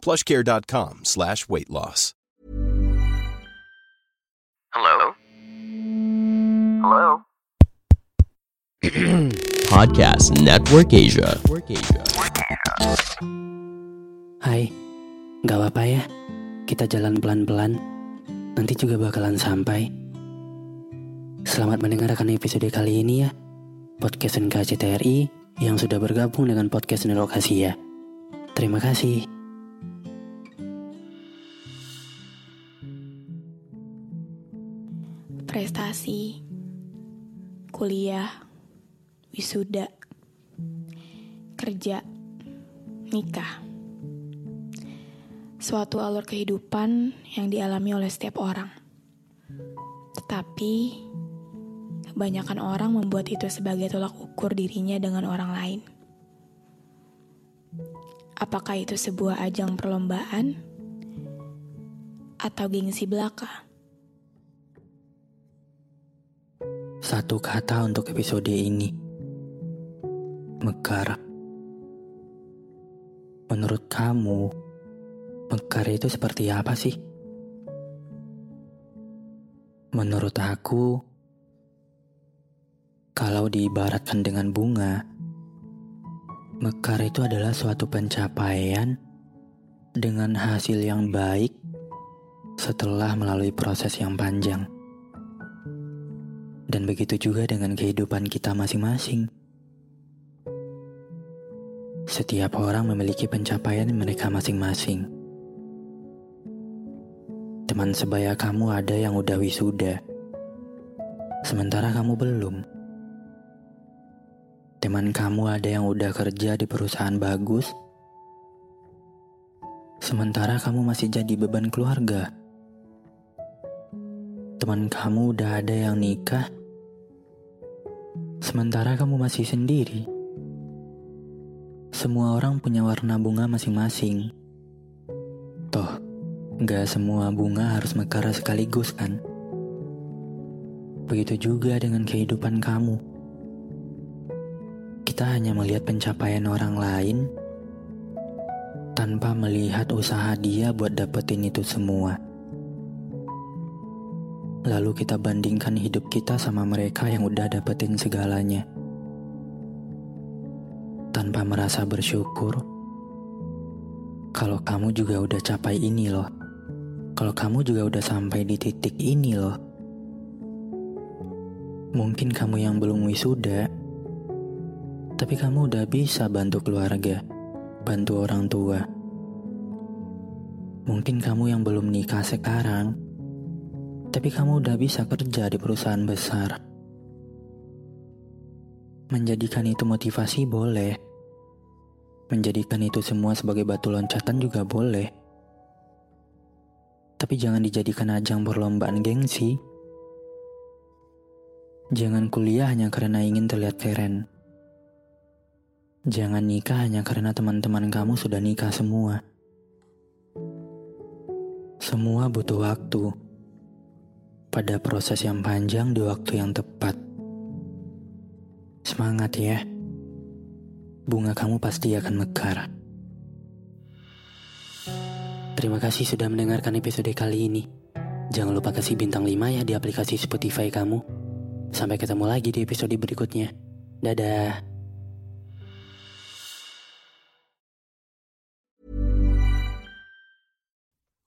plushcare.com slash weight loss. Hello? Hello? Podcast Network Asia. Hai, gak apa-apa ya. Kita jalan pelan-pelan. Nanti juga bakalan sampai. Selamat mendengarkan episode kali ini ya. Podcast NKCTRI yang sudah bergabung dengan podcast Nerok Asia. Terima kasih. Prestasi, kuliah, wisuda, kerja, nikah. Suatu alur kehidupan yang dialami oleh setiap orang. Tetapi, kebanyakan orang membuat itu sebagai tolak ukur dirinya dengan orang lain. Apakah itu sebuah ajang perlombaan atau gengsi belaka? Satu kata untuk episode ini. Mekar. Menurut kamu, mekar itu seperti apa sih? Menurut aku, kalau diibaratkan dengan bunga, mekar itu adalah suatu pencapaian dengan hasil yang baik setelah melalui proses yang panjang. Dan begitu juga dengan kehidupan kita masing-masing. Setiap orang memiliki pencapaian mereka masing-masing. Teman sebaya kamu ada yang udah wisuda, sementara kamu belum. Teman kamu ada yang udah kerja di perusahaan bagus, sementara kamu masih jadi beban keluarga. Teman kamu udah ada yang nikah, Sementara kamu masih sendiri. Semua orang punya warna bunga masing-masing. Toh, gak semua bunga harus mekar sekaligus kan? Begitu juga dengan kehidupan kamu. Kita hanya melihat pencapaian orang lain tanpa melihat usaha dia buat dapetin itu semua. Lalu kita bandingkan hidup kita sama mereka yang udah dapetin segalanya. Tanpa merasa bersyukur, kalau kamu juga udah capai ini loh. Kalau kamu juga udah sampai di titik ini loh. Mungkin kamu yang belum wisuda, tapi kamu udah bisa bantu keluarga, bantu orang tua. Mungkin kamu yang belum nikah sekarang, tapi kamu udah bisa kerja di perusahaan besar. Menjadikan itu motivasi boleh. Menjadikan itu semua sebagai batu loncatan juga boleh. Tapi jangan dijadikan ajang perlombaan gengsi. Jangan kuliah hanya karena ingin terlihat keren. Jangan nikah hanya karena teman-teman kamu sudah nikah semua. Semua butuh waktu pada proses yang panjang di waktu yang tepat. Semangat ya. Bunga kamu pasti akan mekar. Terima kasih sudah mendengarkan episode kali ini. Jangan lupa kasih bintang 5 ya di aplikasi Spotify kamu. Sampai ketemu lagi di episode berikutnya. Dadah.